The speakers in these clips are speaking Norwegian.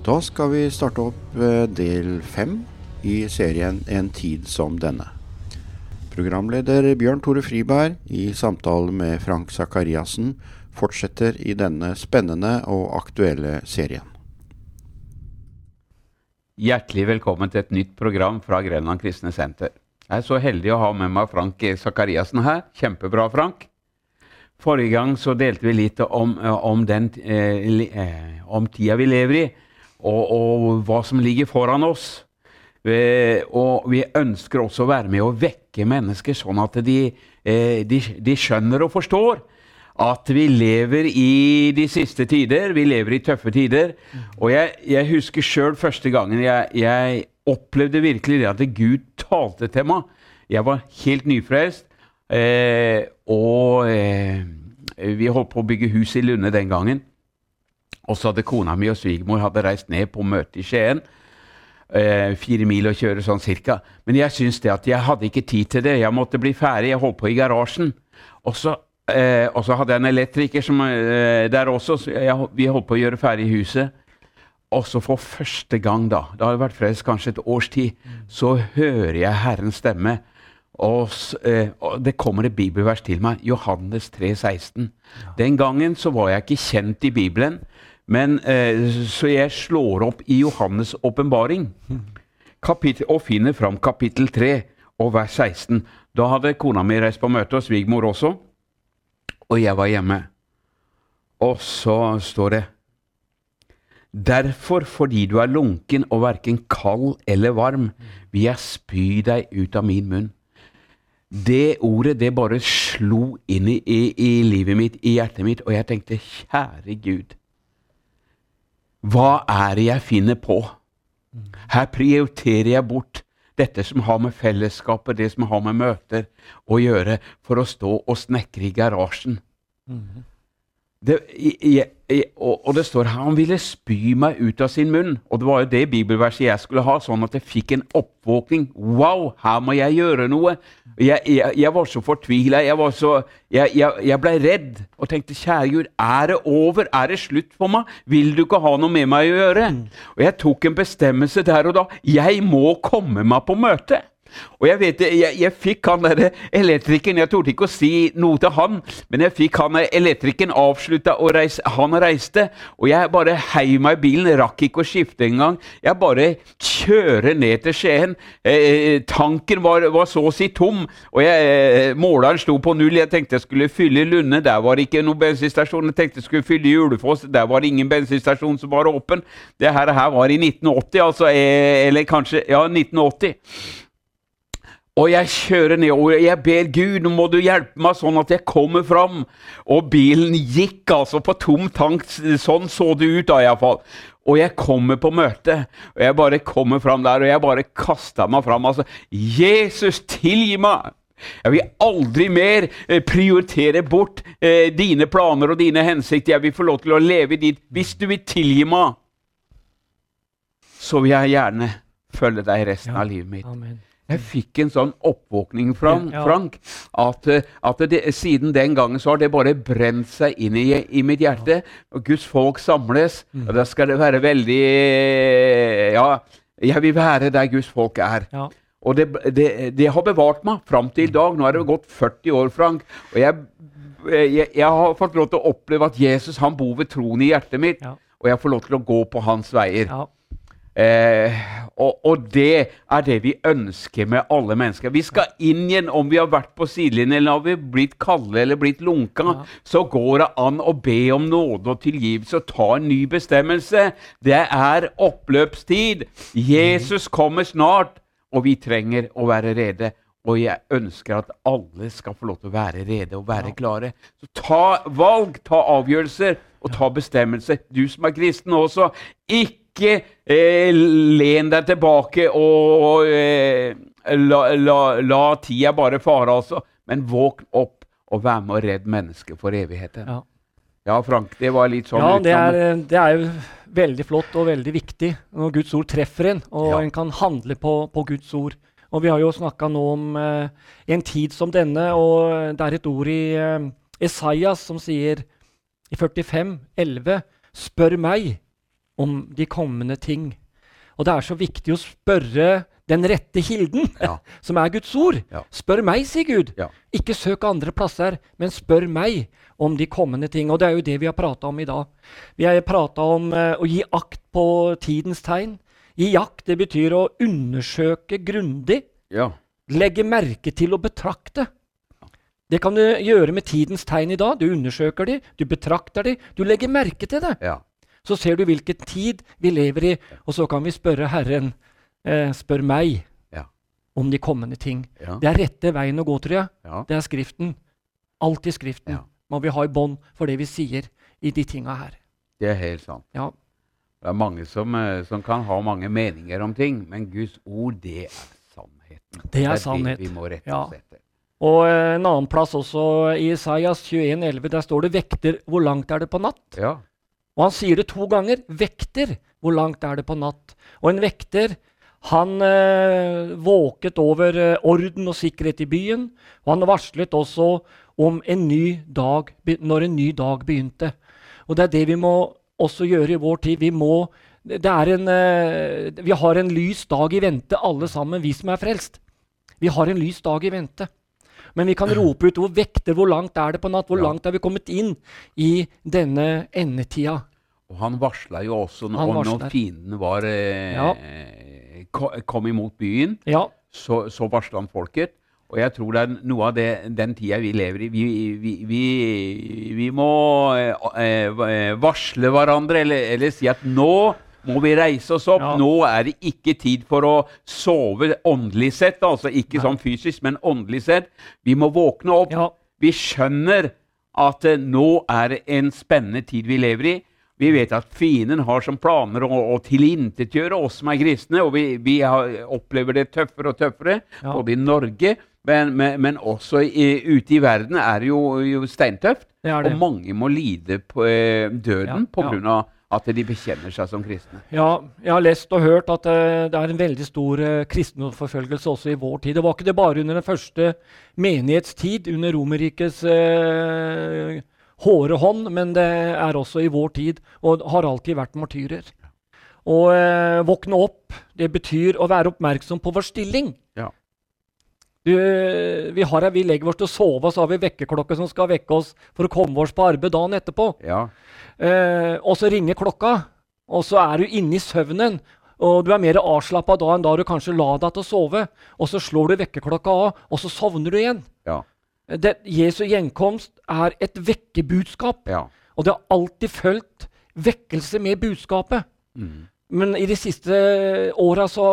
Da skal vi starte opp eh, del fem i serien En tid som denne. Programleder Bjørn Tore Friberg i samtale med Frank Sakariassen fortsetter i denne spennende og aktuelle serien. Hjertelig velkommen til et nytt program fra Grenland kristne senter. Jeg er så heldig å ha med meg Frank Sakariassen her. Kjempebra, Frank. Forrige gang så delte vi litt om, om, den, eh, om tida vi lever i, og, og, hva som ligger foran oss. Og vi ønsker også å være med å vekke mennesker, sånn at de, eh, de, de skjønner og forstår at vi lever i de siste tider. Vi lever i tøffe tider. Og jeg, jeg husker sjøl første gangen jeg, jeg, opplevde virkelig det at Gud talte til meg. Jeg var helt nyfrelst. Eh, og eh, vi holdt på å bygge hus i Lunde den gangen. Og så hadde kona mi og svigermor reist ned på møte i Skien. Eh, fire mil å kjøre sånn cirka. Men jeg syns det at jeg hadde ikke tid til det. Jeg måtte bli ferdig. Jeg holdt på i garasjen. Og så, eh, hadde jeg en elektriker som, eh, der også. Jeg, vi holdt på å gjøre ferdig huset. Og så for første gang, da, det hadde vært frelst kanskje et års tid, så hører jeg Herrens stemme. Og, eh, og, det kommer et bibelvers til meg, Johannes 3, 16. Ja. Den gangen så var jeg ikke kjent i Bibelen, men, eh, så jeg slår opp i Johannes' åpenbaring og finner fram kapittel 3 og vers 16. Da hadde kona mi reist på møte, og svigermor også, og jeg var hjemme. Og så står det Derfor, fordi du er lunken og verken kald eller varm, vil jeg spy deg ut av min munn. Det ordet det bare slo inn i, i, i, livet mitt, i hjertet mitt, og jeg tenkte kjære Gud, hva er det jeg finner på? Her prioriterer jeg bort dette som har med fellesskapet, det som har med møter å gjøre, for å stå og snekre i garasjen. Det, jeg, jeg, og, og, det står her han ville spy meg ut av sin munn. Og det var jo det bibelverset jeg skulle ha, sånn at jeg fikk en oppvåkning. Wow, her må jeg gjøre noe! Jeg, jeg var så fortvila. Jeg, var så, jeg, ble redd og tenkte kjære Gud, er det over? Er det slutt for meg? Vil du ikke ha noe med meg å gjøre? Mm. Og jeg tok en bestemmelse der og da. Jeg må komme meg på møte! Og jeg vet jeg, jeg fikk han der elektrikeren Jeg torde ikke å si noe til han, men jeg fikk han elektrikeren avslutta, og reis, han reiste. Og jeg bare heiv meg i bilen, rakk ikke å skifte engang. Jeg bare kjører ned til Skien. Eh, eh, tanken var, var, så å si tom, og jeg, eh, måleren sto på null. Jeg tenkte jeg skulle fylle Lunde, der var det ikke noen bensinstasjon. Jeg tenkte jeg skulle fylle Julefoss, der var det ingen bensinstasjon som var åpen. Det her var i 1980, altså. Eh, eller kanskje Ja, 1980. Og jeg kjører ned, og jeg ber Gud, nå må du hjelpe meg sånn at jeg kommer fram. Og bilen gikk altså på tom tank. Sånn så det ut da, iallfall. Og jeg kommer på møte, og jeg bare kommer fram der, og jeg bare kasta meg fram. Altså, Jesus, tilgi meg! Jeg vil aldri mer eh, prioritere bort eh, dine planer og dine hensikter. Jeg vil få lov til å leve dit. Hvis du vil tilgi meg, så vil jeg gjerne følge deg resten ja. av livet mitt. Amen. Jeg fikk en sånn oppvåkning, ja. Frank at, at det, siden den gangen så har det bare brent seg inn i, i mitt hjerte. Og Guds folk samles, mm. og da skal det være veldig Ja, jeg vil være der Guds folk er. Ja. Og det, det, det, har bevart meg fram til i dag. Nå er det gått 40 år, Frank. Og jeg, jeg, jeg har fått lov til å oppleve at Jesus han bor ved troen i hjertet mitt. Ja. Og jeg får lov til å gå på hans veier. Ja. Eh, og, og, det er det vi ønsker med alle mennesker. Vi skal inn igjen, om vi har vært på sidelinjen eller har vi blitt kalde eller blitt lunka, ja. så går det an å be om nåde og tilgivelse og ta en ny bestemmelse. Det er oppløpstid. Jesus kommer snart, og vi trenger å være rede. Og jeg ønsker at alle skal få lov til å være rede og være klare. Så ta valg, ta avgjørelser og ta bestemmelser. Du som er kristen også. Ikke ikke eh, len deg tilbake og eh, la, la, la, tida bare fare, altså. Men våkn opp og vær med å redde mennesket for evigheten. Ja. ja. Frank, det var litt sånn Ja, det er, det er, jo veldig flott og veldig viktig når Guds ord treffer en, og ja. en kan handle på, på, Guds ord. Og vi har jo snakka nå om eh, en tid som denne, og det er et ord i eh, Esaias som sier i 45, 11, Spør meg, om de kommende ting. Og det er så viktig å spørre den rette kilden, Ja. som er Guds ord. Ja. Spør meg, sier Gud. Ja. Ikke søk andre plasser, men spør meg om de kommende ting. Og det er jo det vi har prata om i dag. Vi har prata om uh, å gi akt på tidens tegn. Gi akt, det betyr å undersøke grundig. Ja. Legge merke til og betrakte. Det kan du gjøre med tidens tegn i dag. Du undersøker de, du betrakter de, du legger merke til det. Ja. Så ser du hvilken tid vi lever i, og så kan vi spørre Herren, eh, spør meg Ja. om de kommende ting. Ja. Det er rette veien å gå, tror jeg. Ja. Det er Skriften. Alltid Skriften Ja. må vi ha i bånd for det vi sier i de tinga her. Det er helt sant. Ja. Det er mange som, eh, som kan ha mange meninger om ting, men Guds ord, det er sannheten. Det er det sannhet. vi må rette oss etter. Og eh, en annen plass også, i Isaias 21,11, der står det 'vekter, hvor langt er det på natt'? Ja. Og han sier det to ganger. Vekter. Hvor langt er det på natt? Og en vekter han eh, våket over eh, orden og sikkerhet i byen. Og han varslet også om en ny dag, når en ny dag begynte. Og det er det vi må også gjøre i vår tid. Vi, må, det er en, eh, vi har en lys dag i vente, alle sammen, vi som er frelst. Vi har en lys dag i vente. Men vi kan rope ut hvor vekter, hvor langt er det på natt? Hvor langt er vi kommet inn i denne endetida? Og han varsla jo også når, når fienden var eh, Ja. kom imot byen. Ja, så, så varsla han folket. Og jeg tror det er noe av det, den tida vi lever i. Vi, vi, vi, vi må eh, eh, varsle hverandre, eller, eller si at nå må vi reise oss opp. Ja. Nå er det ikke tid for å sove åndelig sett. Altså ikke Nei. sånn fysisk, men åndelig sett. Vi må våkne opp. ja, Vi skjønner at eh, nå er det en spennende tid vi lever i. Vi vet at fienden har som planer å, å tilintetgjøre oss som er kristne, og vi, vi har, opplever det tøffere og tøffere, Ja. både i Norge, men, men, men også i, ute i verden er det jo, jo steintøft. det det. Og mange må lide på eh, døden Ja, på ja. at de bekjenner seg som kristne. Ja, jeg har lest og hørt at uh, det er en veldig stor uh, kristenforfølgelse også i vår tid. Det var ikke det bare under den første menighetstid, under Romerrikets uh, hårde hånd, men det er også i vår tid, og har alltid vært martyrer. Å eh, våkne opp, det betyr å være oppmerksom på vår stilling. Ja. Du, vi, har, vi legger oss til å sove, og så har vi vekkerklokke som skal vekke oss for å komme oss på arbeid dagen etterpå. Ja, Eh, og så ringer klokka, og så er du inne i søvnen. Og du er mer avslappa da enn da du kanskje la deg til å sove. Og så slår du vekkerklokka av, og så sovner du igjen. ja, Det, Jesu gjenkomst er et vekkebudskap. ja. Og det har alltid fulgt vekkelse med budskapet. Mm. Men i de siste åra så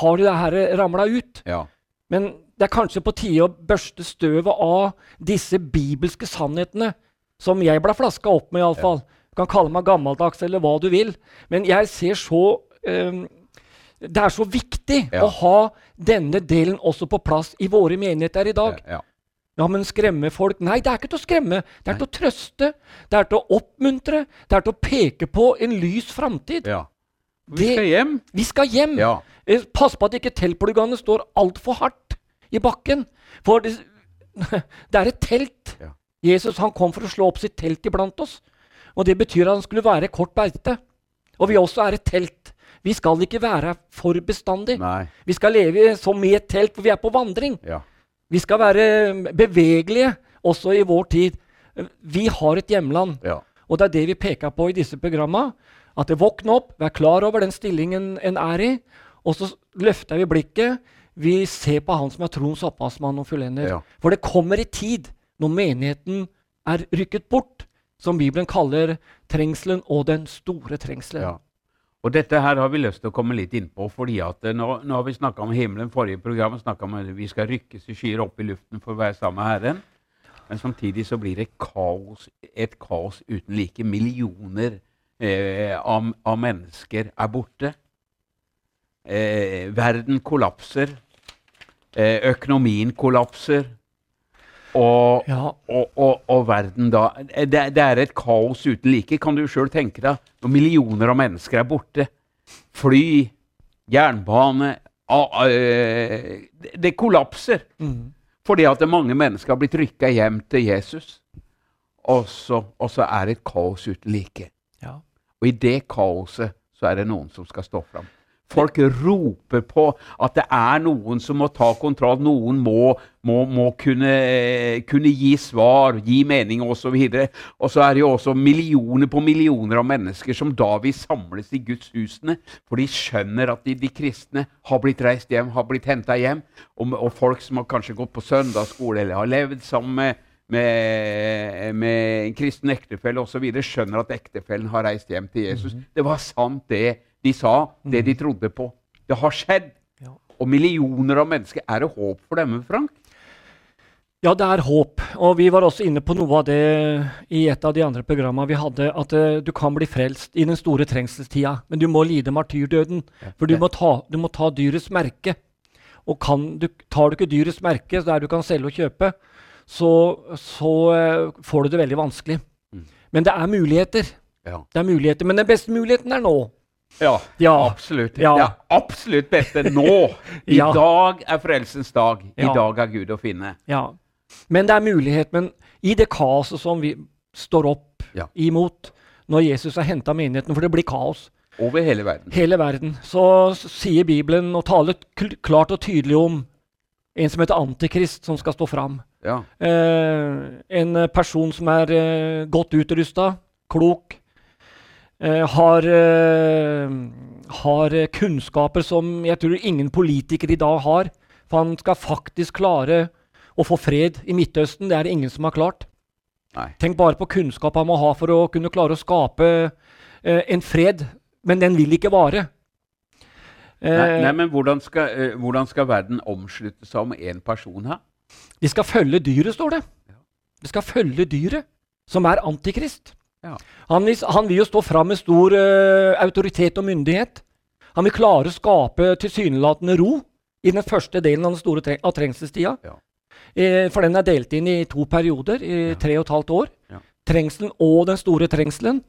har det her ramla ut. ja. Men det er kanskje på tide å børste støvet av disse bibelske sannhetene som jeg ble flaska opp med, iallfall. Du kan kalle meg gammeldags eller hva du vil, men jeg ser så um, Det er så viktig Ja. å ha denne delen også på plass i våre menigheter i dag. ja. Ja, men skremme folk? Nei, det er ikke til å skremme. Det er til å trøste. Det er til å oppmuntre. Det er til å peke på en lys framtid. ja. Vi skal hjem. Vi skal hjem. Ja. Eh, Pass på at ikke teltpluggene står altfor hardt i bakken. For det, det er et telt. Ja. Jesus han kom for å slå opp sitt telt iblant oss. Og det betyr at han skulle være kort beite. Og vi også er et telt. Vi skal ikke være her for bestandig. Nei. Vi skal leve som i et telt, for vi er på vandring. Ja. Vi skal være bevegelige også i vår tid. Vi har et hjemland. Ja. Og det er det vi peker på i disse programma. At våkner opp, vær klar over den stillingen en er i. Og så løfter vi blikket. Vi ser på han som er troens opphavsmann og fullender. Ja. For det kommer i tid når menigheten er rykket bort, som Bibelen kaller trengselen og den store trengselen. Ja. Og dette her har vi lyst til å komme litt innpå. fordi at eh, nå, nå har vi snakka om himmelen. Forrige program snakka om at vi skal rykkes i skyer opp i luften for å være sammen med Herren. Men samtidig så blir det kaos, et kaos uten like. Millioner eh, av, av mennesker er borte. Eh, verden kollapser. Eh, økonomien kollapser. Og, Ja. og, og, og verden da det, det er et kaos uten like. Kan du sjøl tenke deg når millioner av mennesker er borte? Fly, jernbane a- a- det, det kollapser. Mm. Fordi at mange mennesker har blitt rykka hjem til Jesus. Og så er det et kaos uten like. ja. Og i det kaoset så er det noen som skal stå fram. Folk roper på at det er noen som må ta kontroll. Noen må, må, må kunne, kunne, gi svar, gi mening osv. Og, og så er det jo også millioner på millioner av mennesker som da vil samles i Guds husene, for de skjønner at de, de kristne har blitt reist hjem, har blitt henta hjem. Og, og, folk som har kanskje gått på søndagsskole eller har levd sammen med med, med en kristen ektefelle osv. skjønner at ektefellen har reist hjem til Jesus. Mm -hmm. Det var sant, det de sa, det de trodde på. Det har skjedd. Og millioner av mennesker. Er det håp for dem, Frank? Ja, det er håp. Og vi var også inne på noe av det i et av de andre programmene vi hadde. At uh, du kan bli frelst i den store trengselstida, men du må lide martyrdøden. For du må, ta, du må, ta, dyrets merke. Og kan, du, tar du ikke dyrets merke, der du kan selge og kjøpe, så, så uh, får du det veldig vanskelig. Mm. Men det er muligheter. Ja. Det er muligheter. Men den beste muligheten er nå. Ja, ja. absolutt. Ja. Det absolutt beste nå. I ja. dag er frelsens dag. I dag er Gud å finne. Ja. Men det er mulighet. Men i det kaoset som vi står opp imot når Jesus har henta menigheten, for det blir kaos Over hele verden. Hele verden. Så sier Bibelen og taler klart og tydelig om en som heter Antikrist, som skal stå fram. Ja. Eh, en person som er eh, godt utrusta, klok, har, eh, har kunnskaper som jeg tror ingen politiker i dag har. For han skal faktisk klare å få fred i Midtøsten. Det er det ingen som har klart. Nei. Tenk bare på kunnskap han må ha for å kunne klare å skape eh, en fred. Men den vil ikke vare. Nei, nei, men hvordan skal, eh, hvordan skal, verden omslutte seg om én person her? De skal følge dyret, står det. De skal følge dyret, som er antikrist. Ja. Han, vil, han, vil, jo stå fram med stor uh, autoritet og myndighet. Han vil klare å skape tilsynelatende ro i den første delen av den store treng av trengselstida. Ja. Eh, for den er delt inn i to perioder, i tre og et halvt år. Trengselen og den store trengselen.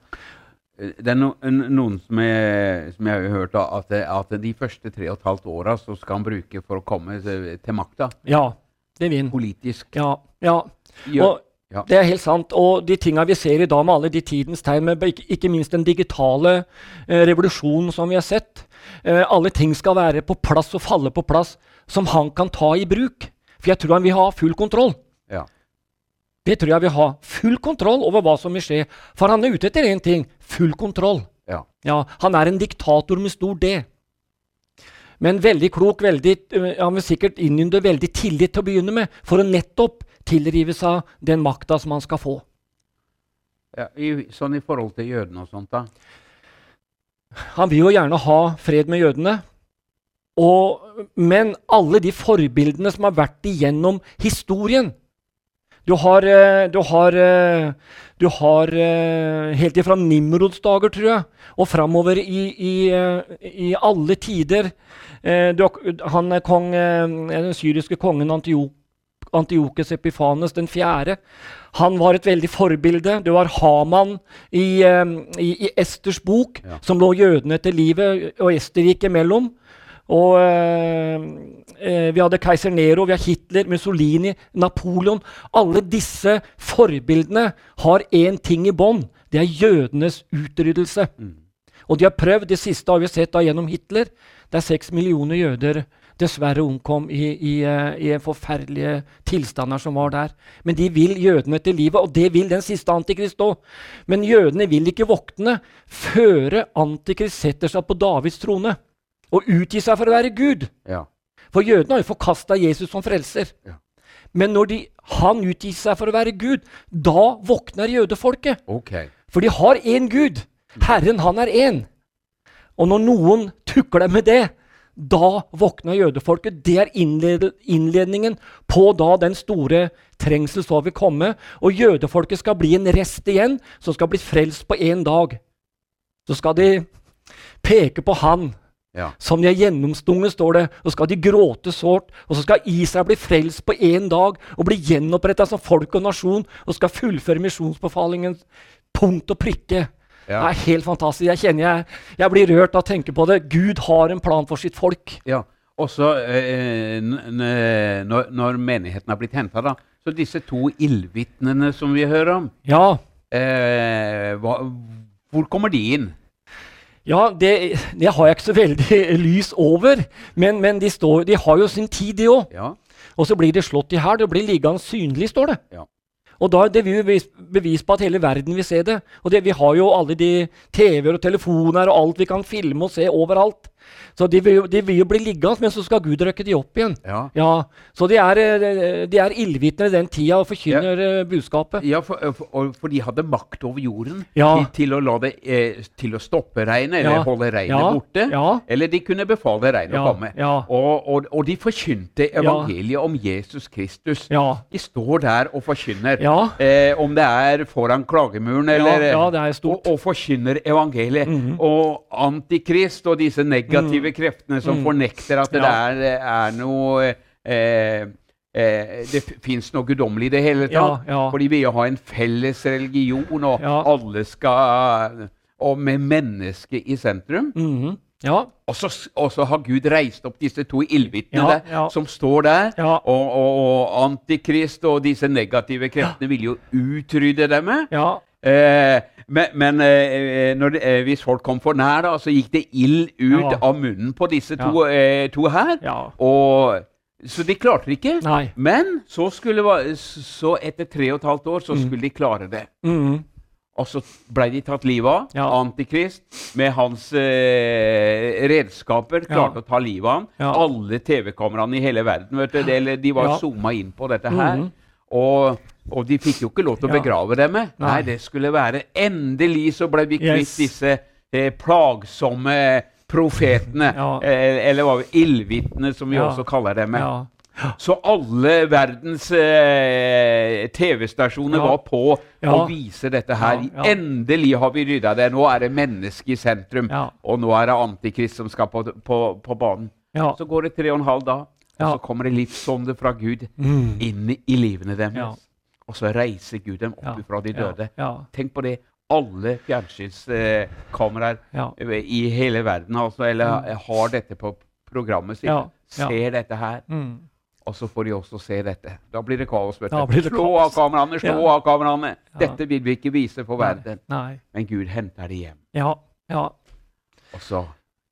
Det er no, noen som jeg, som jeg, har hørt at, at de første tre og et halvt åra skal han bruke for å komme til makta. Ja, det vil han. Politisk. Ja, ja. Og ja. Det er helt sant. Og de tinga vi ser i dag med alle de tidens tegn, med ikke, minst den digitale eh, revolusjonen som vi har sett eh, Alle ting skal være på plass og falle på plass som han kan ta i bruk. For jeg tror han vil ha full kontroll. Ja. Det tror jeg vil ha. Full kontroll over hva som vil skje. For han er ute etter én ting full kontroll. Ja. ja. Han er en diktator med stor D. Men veldig klok, veldig, han vil sikkert innynde veldig tillit til å begynne med, for å nettopp tilrive seg den makta som han skal få. Ja, i, sånn i forhold til jødene og sånt, da? Han vil jo gjerne ha fred med jødene. Og, men alle de forbildene som har vært igjennom historien Du har, eh, du har, eh, du har helt ifra Nimrods dager, tror jeg, og framover i, i, i, alle tider du, Han kong, den syriske kongen Antiok Antiokes Epifanes den fjerde. Han var et veldig forbilde. Det var Haman i, i, i Esters bok, ja. som lå jødene til livet, og Ester gikk imellom. Og eh, eh, vi hadde keiser Nero, vi har Hitler, Mussolini, Napoleon. Alle disse forbildene har én ting i bånn. Det er jødenes utryddelse. Mm. Og de har prøvd, det siste har vi sett da gjennom Hitler. Det er seks millioner jøder dessverre omkom i, i, eh, i forferdelige tilstander som var der. Men de vil jødene til livet, og det vil den siste antikrist òg. Men jødene vil ikke våkne før antikrist setter seg på Davids trone og utgir seg for å være Gud. Ja. For jødene har jo forkasta Jesus som frelser. Ja. Men når de, han utgir seg for å være Gud, da våkner jødefolket. Okay. For de har én Gud. Herren, han er én. Og når noen tukler med det, da våkner jødefolket. Det er innledningen på da den store trengsel så vil komme. Og jødefolket skal bli en rest igjen, som skal bli frelst på én dag. Så skal de peke på han ja. som de er gjennomstunget, står det. Og skal de gråte sårt. Og så skal Israel bli frelst på én dag og bli gjenoppretta som folk og nasjon og skal fullføre misjonsbefalingen punkt og prikke. Ja. Det er helt fantastisk. Jeg kjenner jeg, jeg, blir rørt av å tenke på det. Gud har en plan for sitt folk. Ja, Også eh, når, når, menigheten har blitt henta. Så disse to ildvitnene som vi hører om ja. Eh, hva, Hvor kommer de inn? Ja, det, det, har jeg ikke så veldig lys over. Men, men de, står, de, har jo sin tid, de òg. Ja. Og så blir det slått i hæl. Det blir liggende synlig, står det. Ja. Og da er vil bevis, bevis på at hele verden vil se det. Og det, vi har jo alle de TV-er og telefoner og alt vi kan filme og se overalt. Så de vil, de vil, jo bli liggende, men så skal Gud røkke de opp igjen. Ja. ja så de er, eh, de er ildvitner i den tida og forkynner ja. Eh, budskapet. Ja, for, for, for, de hadde makt over jorden ja. til, til, å det, eh, til, å stoppe regnet, eller holde regnet borte. Eller de kunne befale regnet å komme. Og, og, og, de forkynte evangeliet om Jesus Kristus. De står der og forkynner. Eh, om det er foran klagemuren eller og, og, forkynner evangeliet. Mm -hmm. Og Antikrist og disse negative mm. kreftene som mm. fornekter at det der er noe eh, eh, det fins noe guddommelig i det hele tatt. Ja, ja. For de vil jo ha en felles religion, og ja. alle skal Og med mennesket i sentrum. Mm -hmm. Ja. Og, så, har Gud reist opp disse to ildvitnene som står der. Og, og, og, Antikrist og disse negative kreftene vil jo utrydde dem. Ja. Eh, men, men eh, det, eh, hvis folk kom for nær, da, så gikk det ild ut av munnen på disse to, eh, to her. Og, så de klarte det ikke. Nei. Men så, skulle, så etter tre og et halvt år så mm. skulle de klare det. Mm. Og så ble de tatt livet av. Ja. Antikrist med hans eh, redskaper klarte ja. å ta livet av ham. Ja. Alle TV-kameraene i hele verden vet du, de, de var ja. zooma inn på dette her. Mm og og de fikk jo ikke lov til å begrave dem. Nei. Nei, det skulle være Endelig så ble vi kvitt yes. disse eh, plagsomme profetene. Ja. Eh, eller hva ildvitnene, som vi ja. også kaller dem. Ja. Så alle verdens eh, TV-stasjoner var på å vise dette her. Endelig har vi rydda det. Nå er det mennesket i sentrum. Og nå er det Antikrist som skal på, på, på banen. Så går det tre og en halv dag, og så kommer det livsånde fra Gud mm. inn i livene deres og så reiser Gud dem opp fra de døde. Tenk på det. Alle fjernsynskameraer eh, i hele verden altså, eller, mm. har dette på programmet sitt. Ser dette her. Mm. Og så får de også se dette. Da blir det kaos. vet du. Slå av kameraene! Slå av kameraene! Dette vil vi ikke vise for verden. Nei. Men Gud henter det hjem. Ja, ja. Og så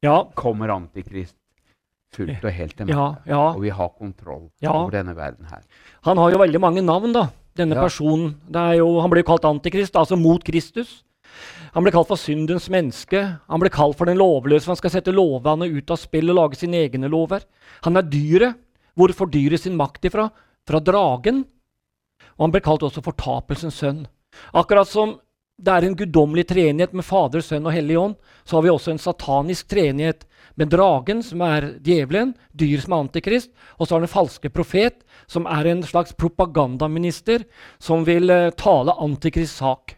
ja. kommer Antikrist fullt og helt til meg. Ja, ja. Og vi har kontroll over denne verden her. Han har jo veldig mange navn, da denne ja. personen. Jo, han ble kalt antikrist, altså mot Kristus. Han ble kalt for syndens menneske. Han ble kalt for den lovløse. Han skal sette lovene ut av spill og lage sine egne lover. Han er dyret. Hvor får dyret sin makt ifra? Fra dragen. Og han ble kalt også fortapelsens sønn. Akkurat som det er en guddommelig treenighet med Fader, Sønn og Hellig Ånd, så har vi også en satanisk treenighet med dragen, som er djevelen, dyr som er antikrist, og så har den falske profet, som er en slags propagandaminister som vil uh, tale antikrists sak.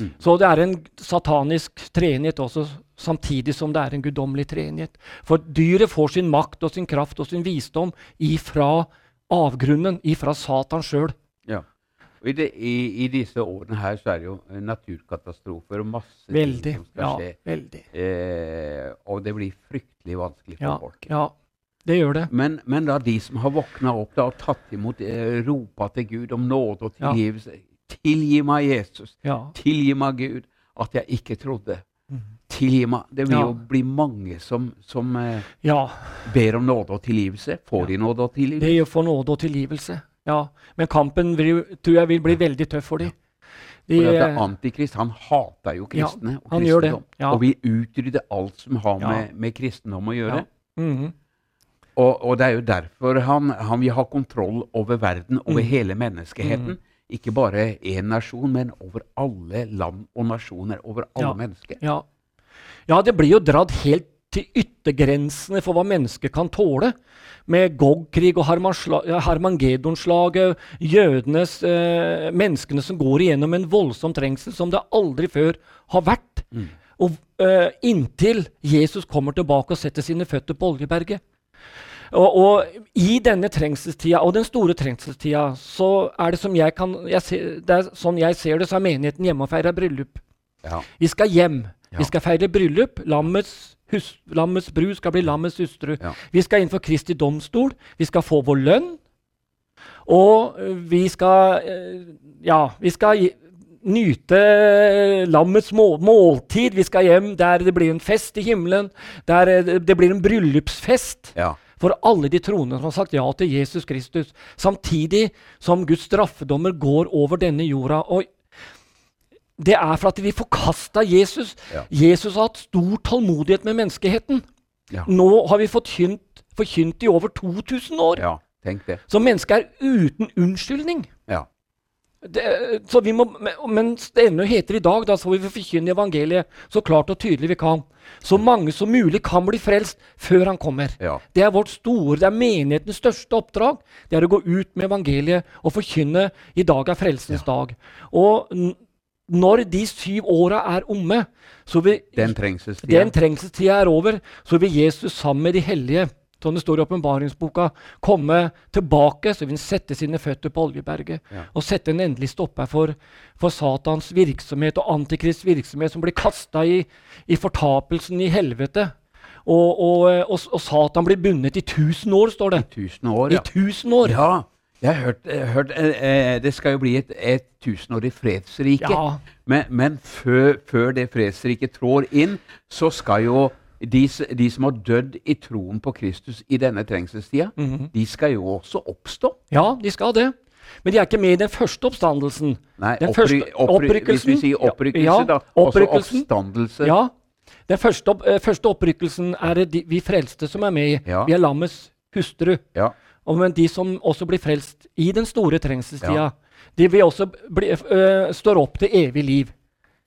Mm. Så det er en satanisk treenighet også, samtidig som det er en guddommelig treenighet. For dyret får sin makt og sin kraft og sin visdom ifra avgrunnen, ifra Satan sjøl. Ja. I, det, i, I, disse årene her så er det jo naturkatastrofer og masse veldig, ting som skal ja, skje. Veldig. Eh, og det blir fryktelig vanskelig for ja, folk. Ja, det gjør det. Men, men, da de som har våkna opp da, og tatt imot, eh, ropa til Gud om nåde og tilgivelse Tilgi meg, Jesus. Tilgi meg, Gud, at jeg ikke trodde. Mm. Tilgi meg. Det vil jo bli mange som, som eh, ber om nåde og tilgivelse. Får de nåde og tilgivelse? Det er jo for nåde og tilgivelse. Ja, men kampen vil, tror jeg vil bli veldig tøff for dem. De, for Antikrist han hater jo kristne ja, og kristendom. Ja. Og vil utrydde alt som har ja. med, med, kristendom å gjøre. Mm -hmm. og, og, det er jo derfor han, han vil ha kontroll over verden, over mm. hele menneskeheten. Mm. Ikke bare én nasjon, men over alle land og nasjoner. Over alle mennesker. Ja. ja, det blir jo dratt helt til yttergrensene for hva mennesket kan tåle. Med Gog-krig og Harmangedonslaget, jødenes, eh, menneskene som går igjennom en voldsom trengsel som det aldri før har vært. Mm. Og eh, Inntil Jesus kommer tilbake og setter sine føtter på Oljeberget. Og, og, i denne trengselstida, og den store trengselstida, så er det som jeg kan jeg ser, det er sånn jeg ser det, så er menigheten hjemme og feirer bryllup. Ja. Vi skal hjem. Ja. Vi skal feire bryllup. Lammets hus, lammets brud skal bli lammets hustru. Ja. Vi skal inn for Kristi domstol. Vi skal få vår lønn. Og vi skal Ja, vi skal nyte lammets måltid. Vi skal hjem der det blir en fest i himmelen. Der eh, det blir en bryllupsfest. Ja. For alle de troende som har sagt ja til Jesus Kristus. Samtidig som Guds straffedommer går over denne jorda. Og det er for at vi forkasta Jesus. Ja. Jesus har hatt stor tålmodighet med menneskeheten. Ja. Nå har vi forkynt, forkynt i over 2000 år. ja. Tenk det. Så mennesket er uten unnskyldning. Ja. Det, så vi må, mens det ennå heter i dag, da så vi forkynne evangeliet så klart og tydelig vi kan. Så mange som mulig kan bli frelst før han kommer. Ja. Det er vårt store, det er menighetens største oppdrag. Det er å gå ut med evangeliet og forkynne i dag er frelsens dag. Og når de syv åra er omme, så vil Den trengselstida. den trengselstida er over, så vil Jesus sammen med de hellige som det står i åpenbaringsboka, komme tilbake, så vil han sette sine føtter på Oljeberget Ja. og sette en endelig stopper for, for Satans virksomhet og Antikrists virksomhet, som blir kasta i, i fortapelsen i helvete. Og, og, og, og Satan blir bundet i tusen år, står det. Tusen år, I tusen år. Ja, jeg har hørt, jeg har hørt eh, eh, Det skal jo bli et, et tusenårig fredsrike. Ja. Men, men før, før det fredsriket trår inn, så skal jo de, de som har dødd i troen på Kristus i denne trengselstida, Mhm. de skal jo også oppstå. ja, de skal det. Men de er ikke med i den første oppstandelsen. Nei, Den oppry, første- opprykkelsen. Hvis vi sier opprykkelse, Ja, da. Også oppstandelse. Ja. Den første, opp, eh, første opprykkelsen er det de, vi frelste som er med i. Ja. Vi er lammets hustru. Ja. Men de som også blir frelst i den store trengselstida, Ja. de vil også bli, øh, står opp til evig liv.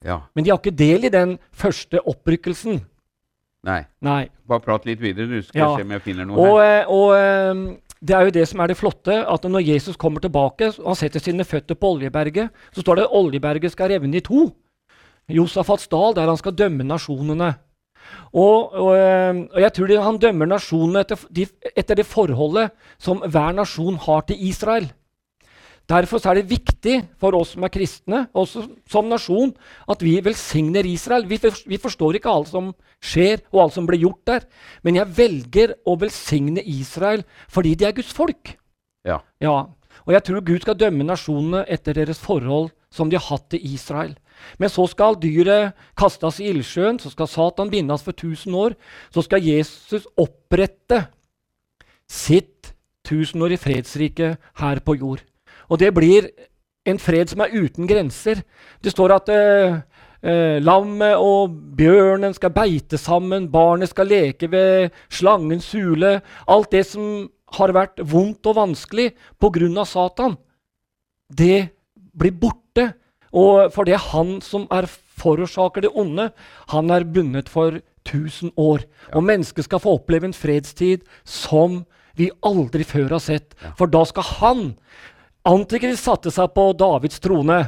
ja. Men de har ikke del i den første opprykkelsen. Nei. Nei. Bare prat litt videre, du skal Ja. se om jeg finner noe Og, her. og eh, det er jo det som er det flotte, at når Jesus kommer tilbake og han setter sine føtter på Oljeberget, så står det at Oljeberget skal revne i to. Josafats dal, der han skal dømme nasjonene. Og, og, eh, og jeg tror de, han dømmer nasjonene etter, de, etter det forholdet som hver nasjon har til Israel. Derfor så er det viktig for oss som er kristne, også som nasjon, at vi velsigner Israel. Vi, for, vi forstår ikke alt som skjer, og alt som blir gjort der. Men jeg velger å velsigne Israel fordi de er Guds folk. Ja. Ja, Og jeg tror Gud skal dømme nasjonene etter deres forhold som de har hatt til Israel. Men så skal dyret kastes i ildsjøen, så skal Satan bindes for 1000 år. Så skal Jesus opprette sitt tusenårige fredsrike her på jord. Og det blir en fred som er uten grenser. Det står at eh, eh, lammet og bjørnen skal beite sammen, barnet skal leke ved slangens hule. Alt det som har vært vondt og vanskelig pga. Satan, det blir borte. Og for det er han som er forårsaker det onde, han er bundet for 1000 år. Og mennesket skal få oppleve en fredstid som vi aldri før har sett. For da skal han Antikrist satte seg på Davids trone,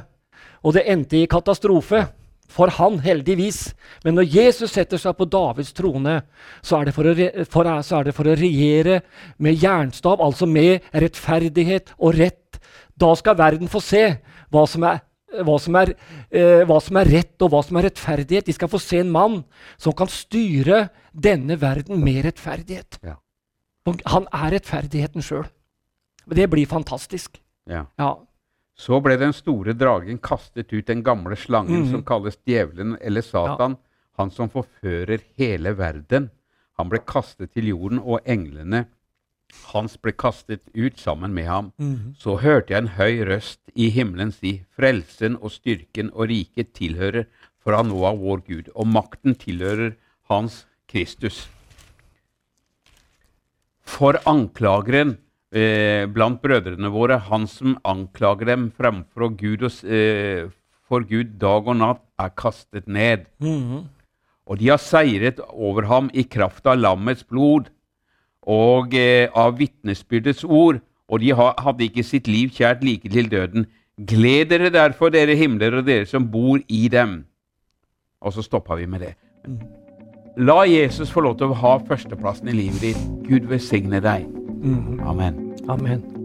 og det endte i katastrofe. For han, heldigvis. Men når Jesus setter seg på Davids trone, så er det for å, re for, så er det for å regjere med jernstav, altså med rettferdighet og rett. Da skal verden få se hva som er hva som, er, eh, hva som er rett og hva som er rettferdighet. De skal få se en mann som kan styre denne verden med rettferdighet. Ja. Han er rettferdigheten sjøl. Det blir fantastisk. Ja. Ja. Så ble den store dragen kastet ut, den gamle slangen Mhm. som kalles djevelen eller Satan, han som forfører hele verden. Han ble kastet til jorden, og englene hans ble kastet ut sammen med ham. Så hørte jeg en høy røst i himmelen si, Frelsen og styrken og riket tilhører fra nå av vår Gud, og makten tilhører Hans Kristus. For anklageren eh, blant brødrene våre, han som anklager dem fremfor Gud og, eh, for Gud dag og natt, er kastet ned. Og de har seiret over ham i kraft av lammets blod og eh, av vitnesbyrdets ord, og de ha, hadde ikke sitt liv kjært like til døden. Gled dere derfor, dere himler og dere som bor i dem. Og så stoppa vi med det. La Jesus få lov til å ha førsteplassen i livet ditt. Gud velsigne deg. Amen. Amen.